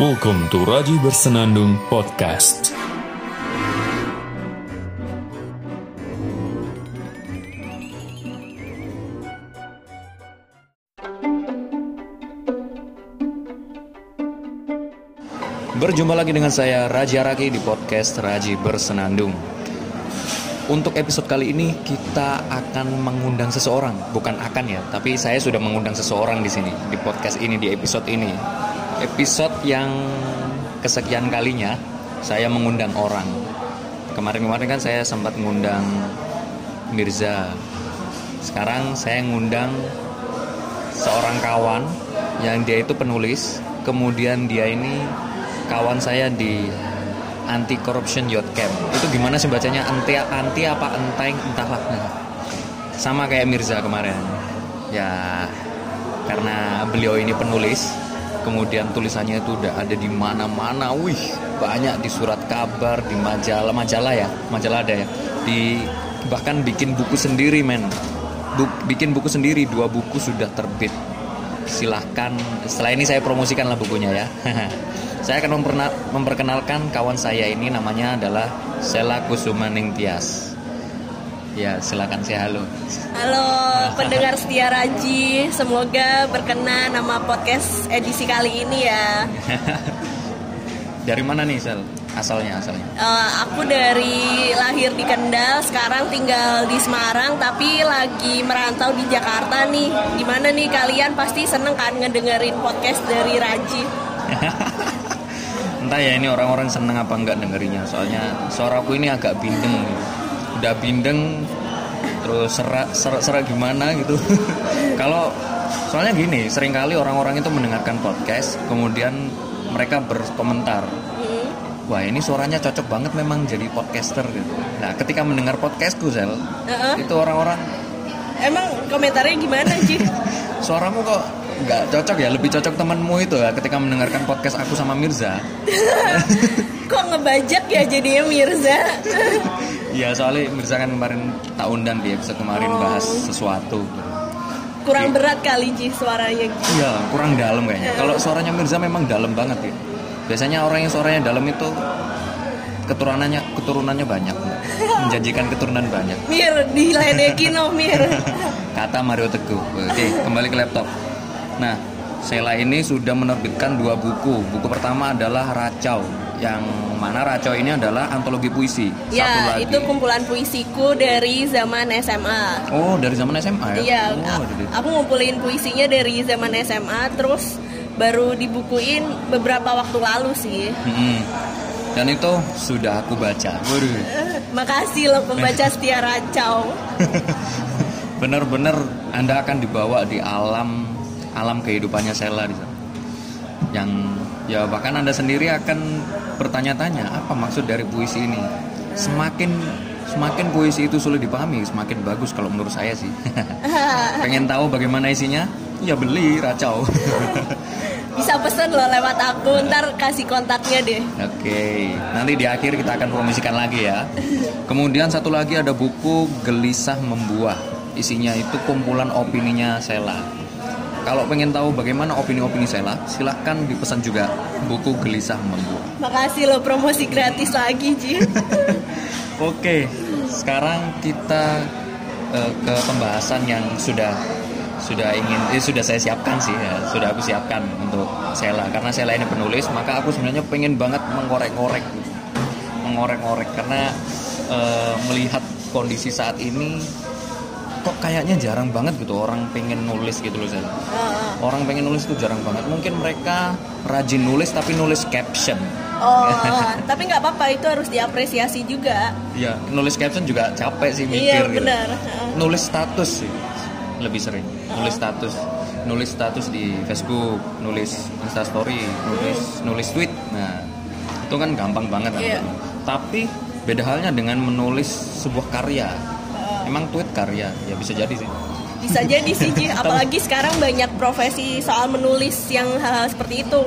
Welcome to Raji Bersenandung Podcast. Berjumpa lagi dengan saya Raji Araki di podcast Raji Bersenandung. Untuk episode kali ini kita akan mengundang seseorang, bukan akan ya, tapi saya sudah mengundang seseorang di sini di podcast ini di episode ini. Episode yang kesekian kalinya saya mengundang orang. Kemarin-kemarin kan saya sempat mengundang Mirza. Sekarang saya ngundang seorang kawan yang dia itu penulis, kemudian dia ini kawan saya di anti corruption youth camp. Itu gimana sih bacanya? Anti anti apa enteng? Entahlah. Sama kayak Mirza kemarin. Ya karena beliau ini penulis kemudian tulisannya itu udah ada di mana-mana. Wih banyak di surat kabar di majalah majalah ya majalah ada ya. Di bahkan bikin buku sendiri men. Bu- bikin buku sendiri dua buku sudah terbit. Silahkan setelah ini saya promosikan lah bukunya ya. Saya akan memperkenalkan kawan saya ini namanya adalah Sela Kusuma Ningtyas ya silakan saya halo Halo pendengar setia Raji, semoga berkenan nama podcast edisi kali ini ya. dari mana nih Sel asalnya asalnya Eh, aku dari lahir di Kendal, sekarang tinggal di Semarang, tapi lagi merantau di Jakarta nih. Gimana nih kalian pasti seneng kan ngedengerin podcast dari Raji? entah ya ini orang-orang seneng apa enggak dengerinnya soalnya suaraku ini agak bindeng gitu. Udah bindeng terus serak serak, serak gimana gitu kalau soalnya gini sering kali orang-orang itu mendengarkan podcast kemudian mereka berkomentar Hmm. wah ini suaranya cocok banget memang jadi podcaster gitu nah ketika mendengar podcastku Sel Heeh. itu orang-orang Emang komentarnya gimana Ji? suaramu kok nggak cocok ya lebih cocok temanmu itu ya ketika mendengarkan podcast aku sama Mirza Kok ngebajak ya jadinya Mirza? Iya soalnya Mirza kan kemarin tak undang di episode kemarin Oh. bahas sesuatu. Kurang berat kali Ji suaranya. Iya kurang dalam kayaknya. Kalau suaranya Mirza memang dalam banget ya. Biasanya orang yang suaranya dalam itu keturunannya keturunannya banyak, menjanjikan keturunan banyak. Mir, diledekin oh Mir. Kata Mario Teguh. Oke kembali ke laptop. Nah Sela ini sudah menerbitkan dua buku. Buku pertama adalah Racau, yang mana Racau ini adalah antologi puisi. Satu Ya, lagi. itu kumpulan puisiku dari zaman SMA. Oh dari zaman SMA ya? Iya, Oh, dari- aku ngumpulin puisinya dari zaman SMA, terus baru dibukuin beberapa waktu lalu sih. Mm-mm. Dan itu sudah aku baca. Waduh. Makasih loh pembaca setia Racau. Bener-bener Anda akan dibawa di alam alam kehidupannya Sela di sana. Yang ya bahkan Anda sendiri akan bertanya-tanya apa maksud dari puisi ini. Semakin semakin puisi itu sulit dipahami, semakin bagus kalau menurut saya sih. Pengen tahu bagaimana isinya? Ya beli racau. Bisa pesen loh lewat aku, ntar kasih kontaknya deh. Oke, nanti di akhir kita akan promosikan lagi ya. Kemudian satu lagi ada buku Gelisah Membuah. Isinya itu kumpulan opininya Sela. Kalau pengen tahu bagaimana opini-opini Sela, silahkan dipesan juga buku Gelisah Membuah. Makasih loh promosi gratis lagi, Ji. Oke, sekarang kita eh, ke pembahasan yang sudah sudah ingin eh, sudah saya siapkan sih ya, sudah aku siapkan untuk Sela karena Sela ini penulis, maka aku sebenarnya pengen banget mengorek-ngorek mengorek-ngorek karena eh, melihat kondisi saat ini kok kayaknya jarang banget gitu orang pengen nulis gitu loh. Heeh. Orang pengen nulis itu jarang banget. Mungkin mereka rajin nulis tapi nulis caption. Oh, tapi nggak apa-apa itu harus diapresiasi juga. Ya, nulis caption juga capek sih Iya mikir gitu. benar. Heeh. nulis status sih lebih sering nulis status nulis status di Facebook nulis Instastory nulis nulis tweet nah itu kan gampang banget kan. Iya. tapi beda halnya dengan menulis sebuah karya emang tweet karya? Ya bisa jadi sih. Bisa jadi sih Ji, apalagi sekarang banyak profesi soal menulis yang hal-hal seperti itu.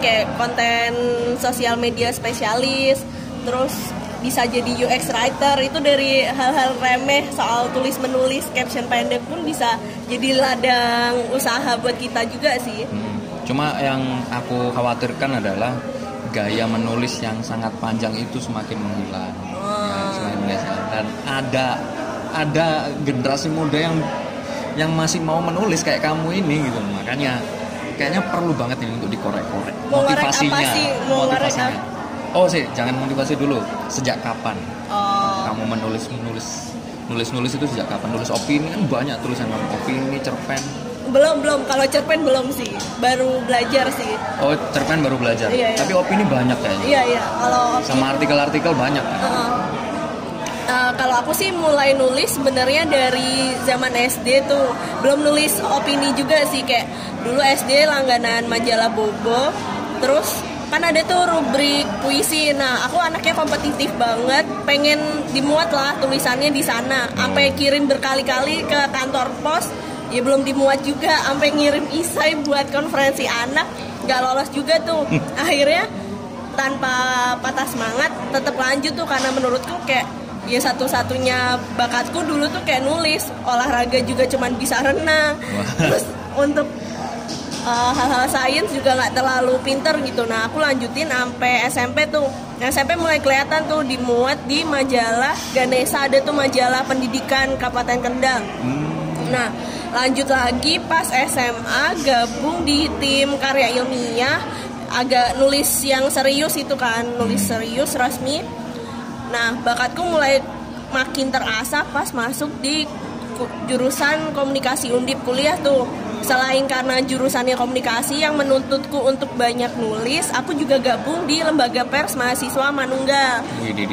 Kayak konten sosial media spesialis Terus bisa jadi UX writer. Itu dari hal-hal remeh soal tulis menulis caption pendek pun bisa jadi ladang usaha buat kita juga sih. Hmm. Cuma yang aku khawatirkan adalah gaya menulis yang sangat panjang itu semakin menghilang. Ya, semakin menghilang. Dan ada ada generasi muda yang yang masih mau menulis kayak kamu ini gitu. Makanya kayaknya perlu banget ini untuk dikorek-korek ngorek apa motivasinya. sih? Mau ngorek motivasinya. Oh sih, jangan motivasi dulu. Sejak kapan Oh, kamu menulis menulis nulis nulis itu sejak kapan? Nulis opini kan banyak tulisan kamu opini, cerpen. belum belum. Kalau cerpen belum sih. Baru belajar sih. Oh, cerpen baru belajar. Iya, iya. Tapi opini banyak kayaknya. Iya iya. Kalau Sama artikel-artikel banyak kan. Heeh. Uh, kalau aku sih mulai nulis sebenarnya dari zaman SD tuh. Belum nulis opini juga sih kayak dulu SD langganan majalah Bobo terus kan ada tuh rubrik puisi. Nah aku anaknya kompetitif banget pengen dimuat lah tulisannya di sana. Sampai kirim berkali-kali ke kantor pos ya belum dimuat juga. Sampai ngirim isai buat konferensi anak nggak lolos juga tuh. Akhirnya tanpa patah semangat tetap lanjut tuh karena menurutku kayak ya satu-satunya bakatku dulu tuh kayak nulis olahraga juga cuman bisa renang. Terus untuk uh, hal-hal sains juga nggak terlalu pinter gitu. Nah aku lanjutin sampai SMP tuh. SMP mulai kelihatan tuh dimuat di majalah Ganesha ada tuh majalah pendidikan Kabupaten Kendal. Nah, lanjut lagi pas SMA gabung di tim karya ilmiah, agak nulis yang serius itu kan, nulis serius resmi. Nah, bakatku mulai makin terasa pas masuk di jurusan komunikasi undip kuliah tuh. Selain karena jurusannya komunikasi yang menuntutku untuk banyak nulis, aku juga gabung di lembaga pers mahasiswa Manunggal.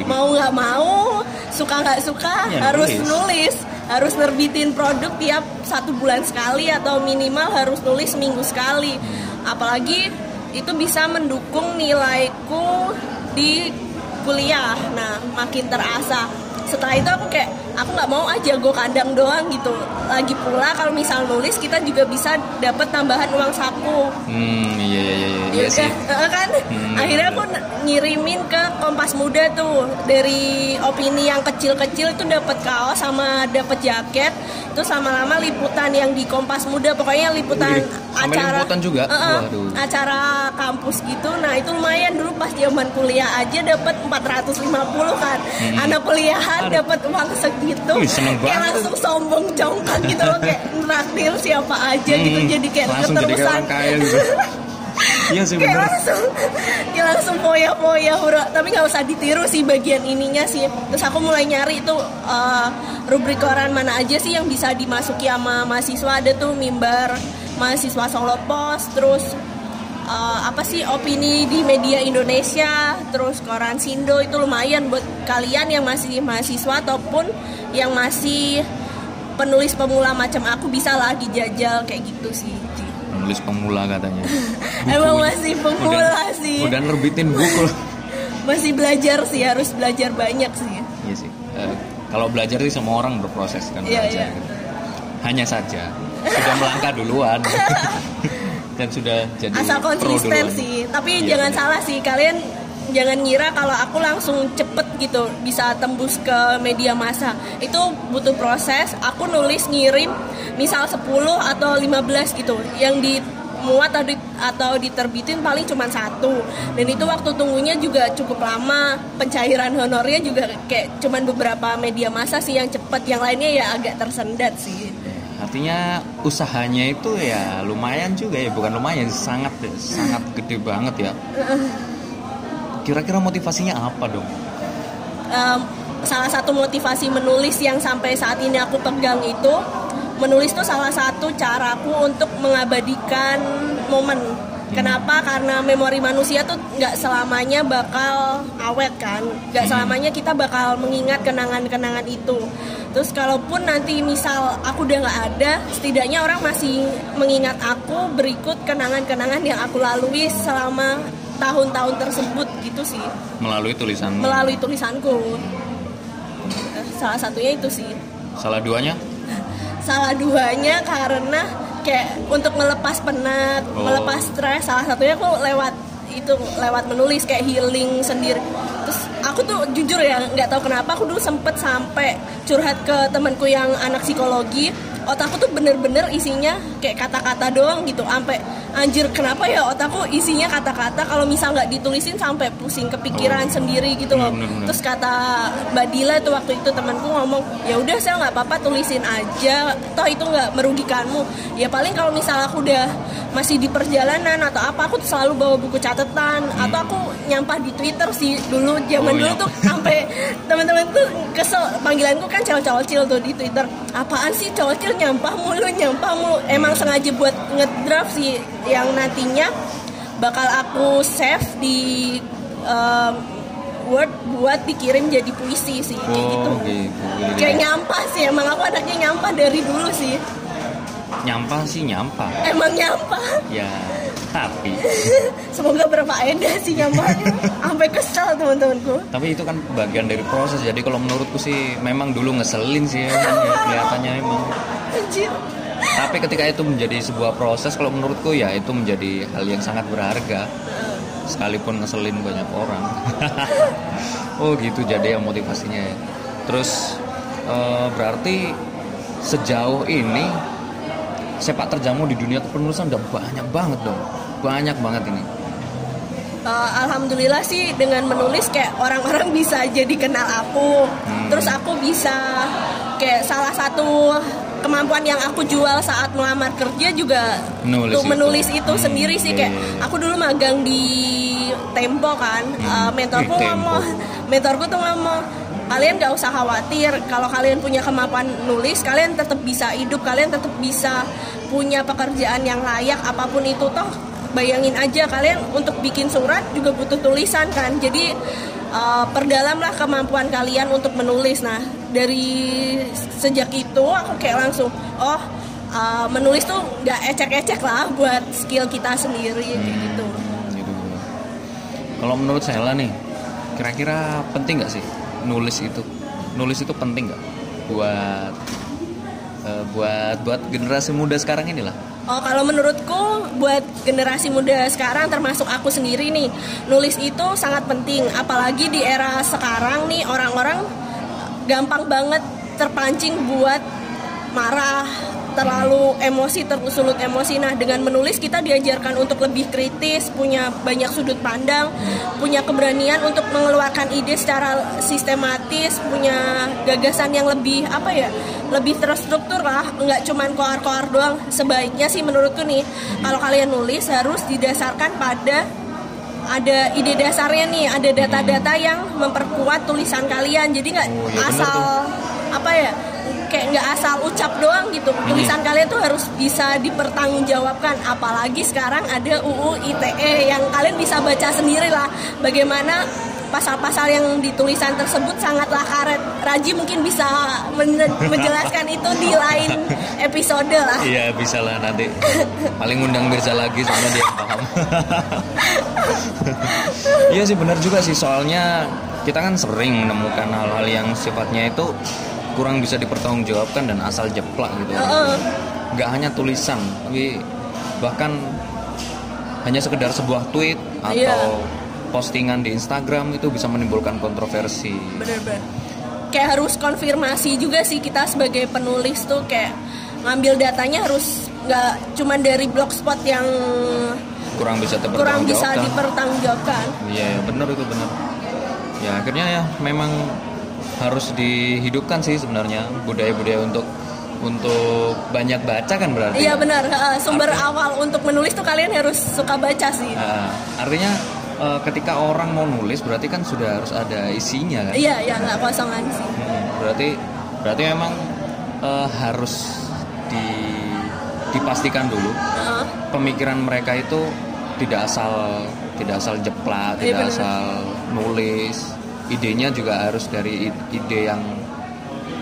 Mau nggak mau, suka nggak suka, Ya, harus nulis. nulis harus nerbitin produk tiap satu bulan sekali atau minimal harus nulis seminggu sekali apalagi itu bisa mendukung nilaiku di kuliah. Nah makin terasa. Setelah itu aku kayak aku nggak mau aja gue kandang doang gitu lagi pula kalau misal nulis kita juga bisa dapat tambahan uang saku Hmm, iya iya iya iya, Ya iya sih. udah, eh, kan Hmm. akhirnya aku ngirimin ke Kompas Muda tuh dari opini yang kecil-kecil itu dapat kaos sama dapat jaket terus lama-lama liputan yang di Kompas Muda pokoknya liputan acara liputan juga? Eh, Waduh. acara kampus gitu nah itu lumayan dulu pas zaman kuliah aja dapat 450 kan anak kuliahan Hmm. Dapat uang segitu Wih, seneng kayak banget. langsung sombong jongkak gitu loh kayak traktir siapa aja gitu Hmm, jadi kayak langsung jadi kayak keterusan orang kaya gitu. Iya sih kayak bener. langsung kayak langsung foya-foya bro tapi nggak usah ditiru sih bagian ininya sih terus aku mulai nyari itu uh, rubrik koran mana aja sih yang bisa dimasuki sama mahasiswa ada tuh mimbar mahasiswa Solo Pos terus uh, apa sih opini di media Indonesia terus koran Sindo itu lumayan buat kalian yang masih mahasiswa ataupun yang masih penulis pemula macam aku bisa lah dijajal kayak gitu sih Ci. Nulis pemula katanya. Emang masih pemula Udah- sih. Udah nerbitin buku. masih belajar sih harus belajar banyak sih Iya sih. Eh, kalau belajar sih semua orang berproses kan Iya, belajar. iya. gitu. Hanya saja sudah melangkah duluan dan sudah jadi asal konsisten sih tapi Iya, jangan bener. salah sih kalian jangan ngira kalau aku langsung cepet gitu bisa tembus ke media massa. Itu butuh proses aku nulis ngirim misal 10 atau 15 gitu. Yang di muat atau, di- atau diterbitin paling cuma satu. Dan itu waktu tunggunya juga cukup lama. Pencairan honornya juga kayak cuman beberapa media massa sih yang cepet. Yang lainnya ya agak tersendat sih Artinya usahanya itu ya lumayan juga ya, bukan lumayan, sangat sangat gede banget ya. Kira-kira motivasinya apa dong? Em, salah satu motivasi menulis yang sampai saat ini aku pegang itu menulis itu salah satu caraku untuk mengabadikan momen. Kenapa? Karena memori manusia tuh nggak selamanya bakal awet kan, nggak selamanya kita bakal mengingat kenangan-kenangan itu. Terus kalaupun nanti misal aku udah nggak ada, setidaknya orang masih mengingat aku berikut kenangan-kenangan yang aku lalui selama tahun-tahun tersebut gitu sih Melalui tulisan. melalui tulisanku salah satunya itu sih Salah duanya? salah duanya karena kayak untuk melepas penat Oh. melepas stres salah satunya aku lewat itu lewat menulis kayak healing sendiri terus aku tuh jujur ya nggak tahu kenapa aku dulu sempet sampai curhat ke temanku yang anak psikologi otakku tuh bener-bener isinya kayak kata-kata doang gitu. Sampai anjir kenapa ya otakku isinya kata-kata kalau misal nggak ditulisin sampai pusing kepikiran Oh. sendiri gitu loh. Bener, bener, terus kata Mbak Dila tuh waktu itu temanku ngomong ya udah saya nggak apa-apa tulisin aja. Toh itu nggak merugikanmu. Ya paling kalau misal aku udah masih di perjalanan atau apa aku tuh selalu bawa buku catatan. Atau aku nyampah di Twitter sih dulu zaman Oh, dulu iya. tuh sampai teman-teman tuh kesel. Panggilanku kan cowok-cowok tuh di Twitter. Apaan sih cowok nyampah mulu nyampah mulu emang sengaja buat ngedraft sih yang nantinya bakal aku save di um, Word buat dikirim jadi puisi sih kayak gitu Oh, gitu. kayak nyampah sih emang aku anaknya nyampah dari dulu sih Nyampah sih nyampah. emang nyampah Ya, tapi semoga berfaedah sih nyampahnya sampai kesel teman-temanku tapi itu kan bagian dari proses. Jadi kalau menurutku sih memang dulu ngeselin sih ya, ya, kelihatannya emang. Anjir Tapi ketika itu menjadi sebuah proses, kalau menurutku ya itu menjadi hal yang sangat berharga. Sekalipun ngeselin banyak orang. oh gitu jadi ya motivasinya ya. Terus eh, berarti sejauh ini sepak terjamu di dunia kepenulisan udah banyak banget dong. Banyak banget ini. Uh, alhamdulillah sih dengan menulis kayak orang-orang bisa jadi kenal aku Hmm. terus aku bisa kayak salah satu kemampuan yang aku jual saat melamar kerja juga Menulis untuk itu. menulis itu Hmm, sendiri sih kayak iya, iya. aku dulu magang di Tempo kan Uh, mentorku Tempo. ngomong mentorku tuh ngomong kalian gak usah khawatir kalau kalian punya kemampuan nulis kalian tetap bisa hidup kalian tetap bisa punya pekerjaan yang layak apa pun itu toh bayangin aja kalian untuk bikin surat juga butuh tulisan kan jadi uh, perdalamlah kemampuan kalian untuk menulis nah dari sejak itu aku kayak langsung oh uh, menulis tuh gak ecek-ecek lah buat skill kita sendiri kayak gitu gitu. Kalau menurut saya nih, kira-kira penting nggak sih nulis itu? Nulis itu penting nggak buat eh, buat buat generasi muda sekarang inilah? Oh kalau menurutku buat generasi muda sekarang termasuk aku sendiri nih nulis itu sangat penting apalagi di era sekarang nih orang-orang gampang banget terpancing buat marah terlalu emosi tersulut emosi. Nah dengan menulis kita diajarkan untuk lebih kritis punya banyak sudut pandang punya keberanian untuk mengeluarkan ide secara sistematis punya gagasan yang lebih apa ya lebih terstruktur lah nggak cuman koar-koar doang. Sebaiknya sih menurutku nih kalau kalian nulis harus didasarkan pada ada ide dasarnya nih, ada data-data yang memperkuat tulisan kalian. Jadi nggak Oh, bener asal apa ya, kayak nggak asal ucap doang gitu. Tulisan kalian tuh harus bisa dipertanggungjawabkan. Apalagi sekarang ada UU ITE yang kalian bisa baca sendiri lah. Bagaimana pasal-pasal yang di tulisan tersebut sangatlah karet. Raji mungkin bisa men- menjelaskan itu di lain episode lah. Iya bisa lah nanti. Paling undang Mirza lagi soalnya dia paham. Iya sih benar juga sih soalnya kita kan sering menemukan hal-hal yang sifatnya itu kurang bisa dipertanggungjawabkan dan asal jeplak gitu. Heeh. Nggak hanya tulisan, tapi bahkan hanya sekedar sebuah tweet atau Iya. postingan di Instagram itu bisa menimbulkan kontroversi. bener-bener kayak harus konfirmasi juga sih kita sebagai penulis tuh kayak ngambil datanya harus nggak cuman dari blogspot yang Kurang bisa kurang bisa dipertanggungjawabkan. Iya, ya, benar itu benar. Ya akhirnya ya memang harus dihidupkan sih sebenarnya budaya-budaya untuk untuk banyak baca kan berarti. iya benar eh, sumber Artinya- awal untuk menulis tuh kalian harus suka baca sih Nah, artinya eh, ketika orang mau nulis berarti kan sudah harus ada isinya kan. iya iya nggak kosongan sih Hmm, berarti berarti memang eh, harus di dipastikan dulu Heeh. pemikiran mereka itu tidak asal tidak asal jeplak, Iya, tidak asal nulis. Idenya juga harus dari ide yang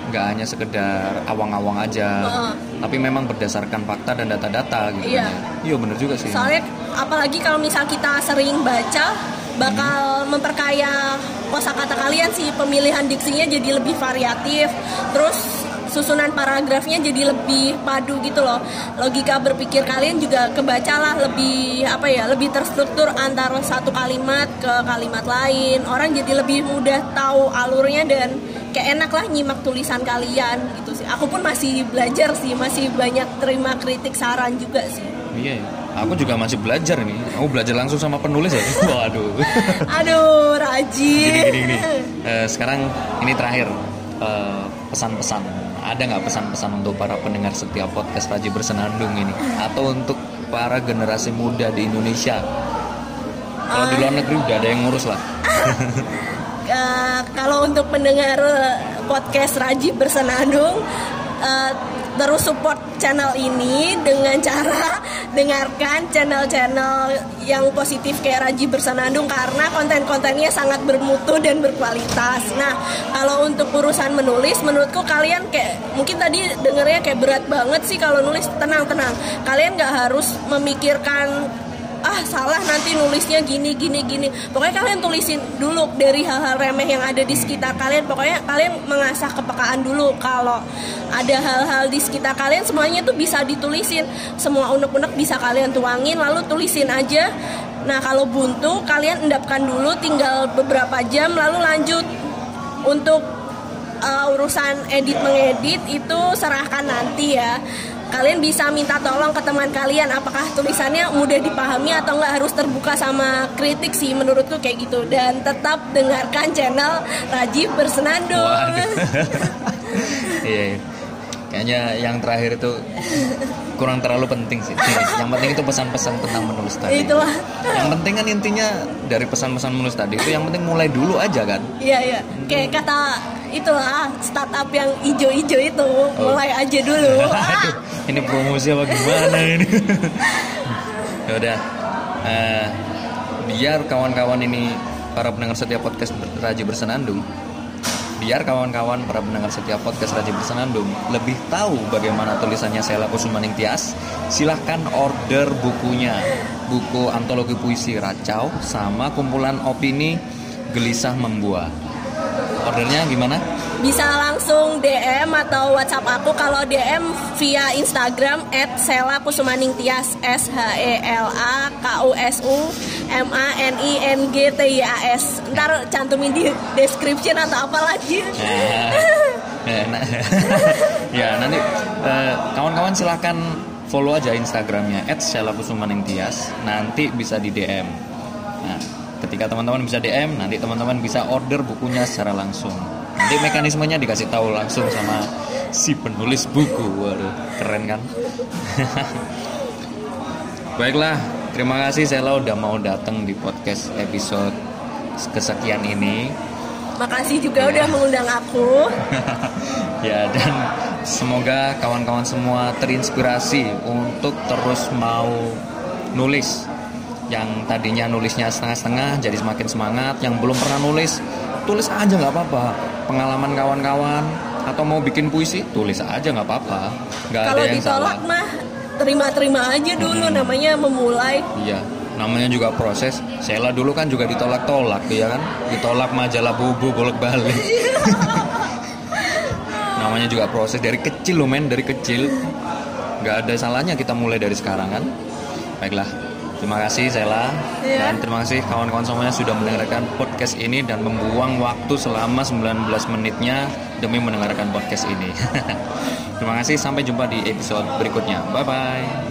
nggak hanya sekedar awang-awang aja, Heeh. tapi memang berdasarkan fakta dan data-data gitu. Iya. kan ya. Iya bener juga sih. soalnya apalagi kalau misal kita sering baca bakal memperkaya kosakata kalian sih pemilihan diksinya jadi lebih variatif terus susunan paragrafnya jadi lebih padu gitu loh logika berpikir kalian juga kebacalah lebih apa ya lebih terstruktur antara satu kalimat ke kalimat lain orang jadi lebih mudah tahu alurnya dan kayak enak lah nyimak tulisan kalian gitu sih aku pun masih belajar sih masih banyak terima kritik saran juga sih Iya, aku juga masih belajar nih. Aku belajar langsung sama penulis ya. Waduh. aduh rajin Gini gini gini. Eh, sekarang ini terakhir eh, pesan-pesan. Ada nggak pesan-pesan untuk para pendengar setiap podcast Raji Bersenandung ini? Atau untuk para generasi muda di Indonesia? Kalau di luar negeri udah ada yang ngurus lah. Eh, kalau untuk pendengar podcast Raji Bersenandung eh, terus support channel ini dengan cara dengarkan channel-channel yang positif kayak Raji Bersenandung karena konten-kontennya sangat bermutu dan berkualitas. Nah, kalau untuk urusan menulis, menurutku kalian kayak mungkin tadi dengernya kayak berat banget sih kalau nulis. Tenang-tenang, kalian nggak harus memikirkan ah salah nanti nulisnya gini gini gini. Pokoknya kalian tulisin dulu dari hal-hal remeh yang ada di sekitar kalian. Pokoknya kalian mengasah kepekaan dulu kalau ada hal-hal di sekitar kalian semuanya tuh bisa ditulisin. Semua unek-unek bisa kalian tuangin lalu tulisin aja. Nah kalau buntu kalian endapkan dulu tinggal beberapa jam lalu lanjut. Untuk uh, urusan edit mengedit itu serahkan nanti ya kalian bisa minta tolong ke teman kalian apakah tulisannya mudah dipahami atau nggak harus terbuka sama kritik sih menurutku kayak gitu dan tetap dengarkan channel Raji Bersenandung. Iya. iya. Kayaknya yang terakhir itu kurang terlalu penting sih. Yang penting itu pesan-pesan tentang menulis tadi. Itulah. Yang penting kan intinya dari pesan-pesan menulis tadi itu yang penting mulai dulu aja kan. Iya iya kayak kata itulah startup yang ijo-ijo itu mulai aja dulu Ah, ini promosi apa gimana ini? ya udah. eh, biar kawan-kawan ini para pendengar setiap podcast Raji Bersenandung biar kawan-kawan para pendengar setiap podcast Raji Bersenandung lebih tahu bagaimana tulisannya Sela Kusumaning Tias silahkan order bukunya buku antologi puisi Racau sama kumpulan opini Gelisah Membuah ordernya gimana? bisa langsung DM atau WhatsApp aku. Kalau DM via Instagram @sela_kusumaningtias S H E L A K U S U M A N I N G T I A S. Ntar cantumin di description atau apa lagi. Eh, nah, ya nanti eh, kawan-kawan silahkan follow aja Instagramnya @selakusumaningtias nanti bisa di DM nah ketika teman-teman bisa DM nanti teman-teman bisa order bukunya secara langsung. Nanti mekanismenya dikasih tahu langsung sama si penulis buku. Waduh keren kan? Baiklah terima kasih. Sela udah mau datang di podcast episode kesekian ini. Makasih juga udah mengundang aku. Ya dan semoga kawan-kawan semua terinspirasi untuk terus mau nulis yang tadinya nulisnya setengah-setengah jadi semakin semangat yang belum pernah nulis tulis aja nggak apa-apa. Pengalaman kawan-kawan atau mau bikin puisi tulis aja nggak apa-apa. Nggak ada yang salah. ditolak mah terima-terima aja dulu namanya memulai. Iya namanya juga proses. Sheila dulu kan juga ditolak-tolak ya kan? Ditolak majalah bubu bolak-balik. Namanya juga proses dari kecil loh men dari kecil. Nggak ada salahnya kita mulai dari sekarang kan? Baiklah terima kasih Sheila Iya. dan terima kasih kawan-kawan semuanya sudah mendengarkan podcast ini dan membuang waktu selama 19 menitnya demi mendengarkan podcast ini. Terima kasih sampai jumpa di episode berikutnya. Bye bye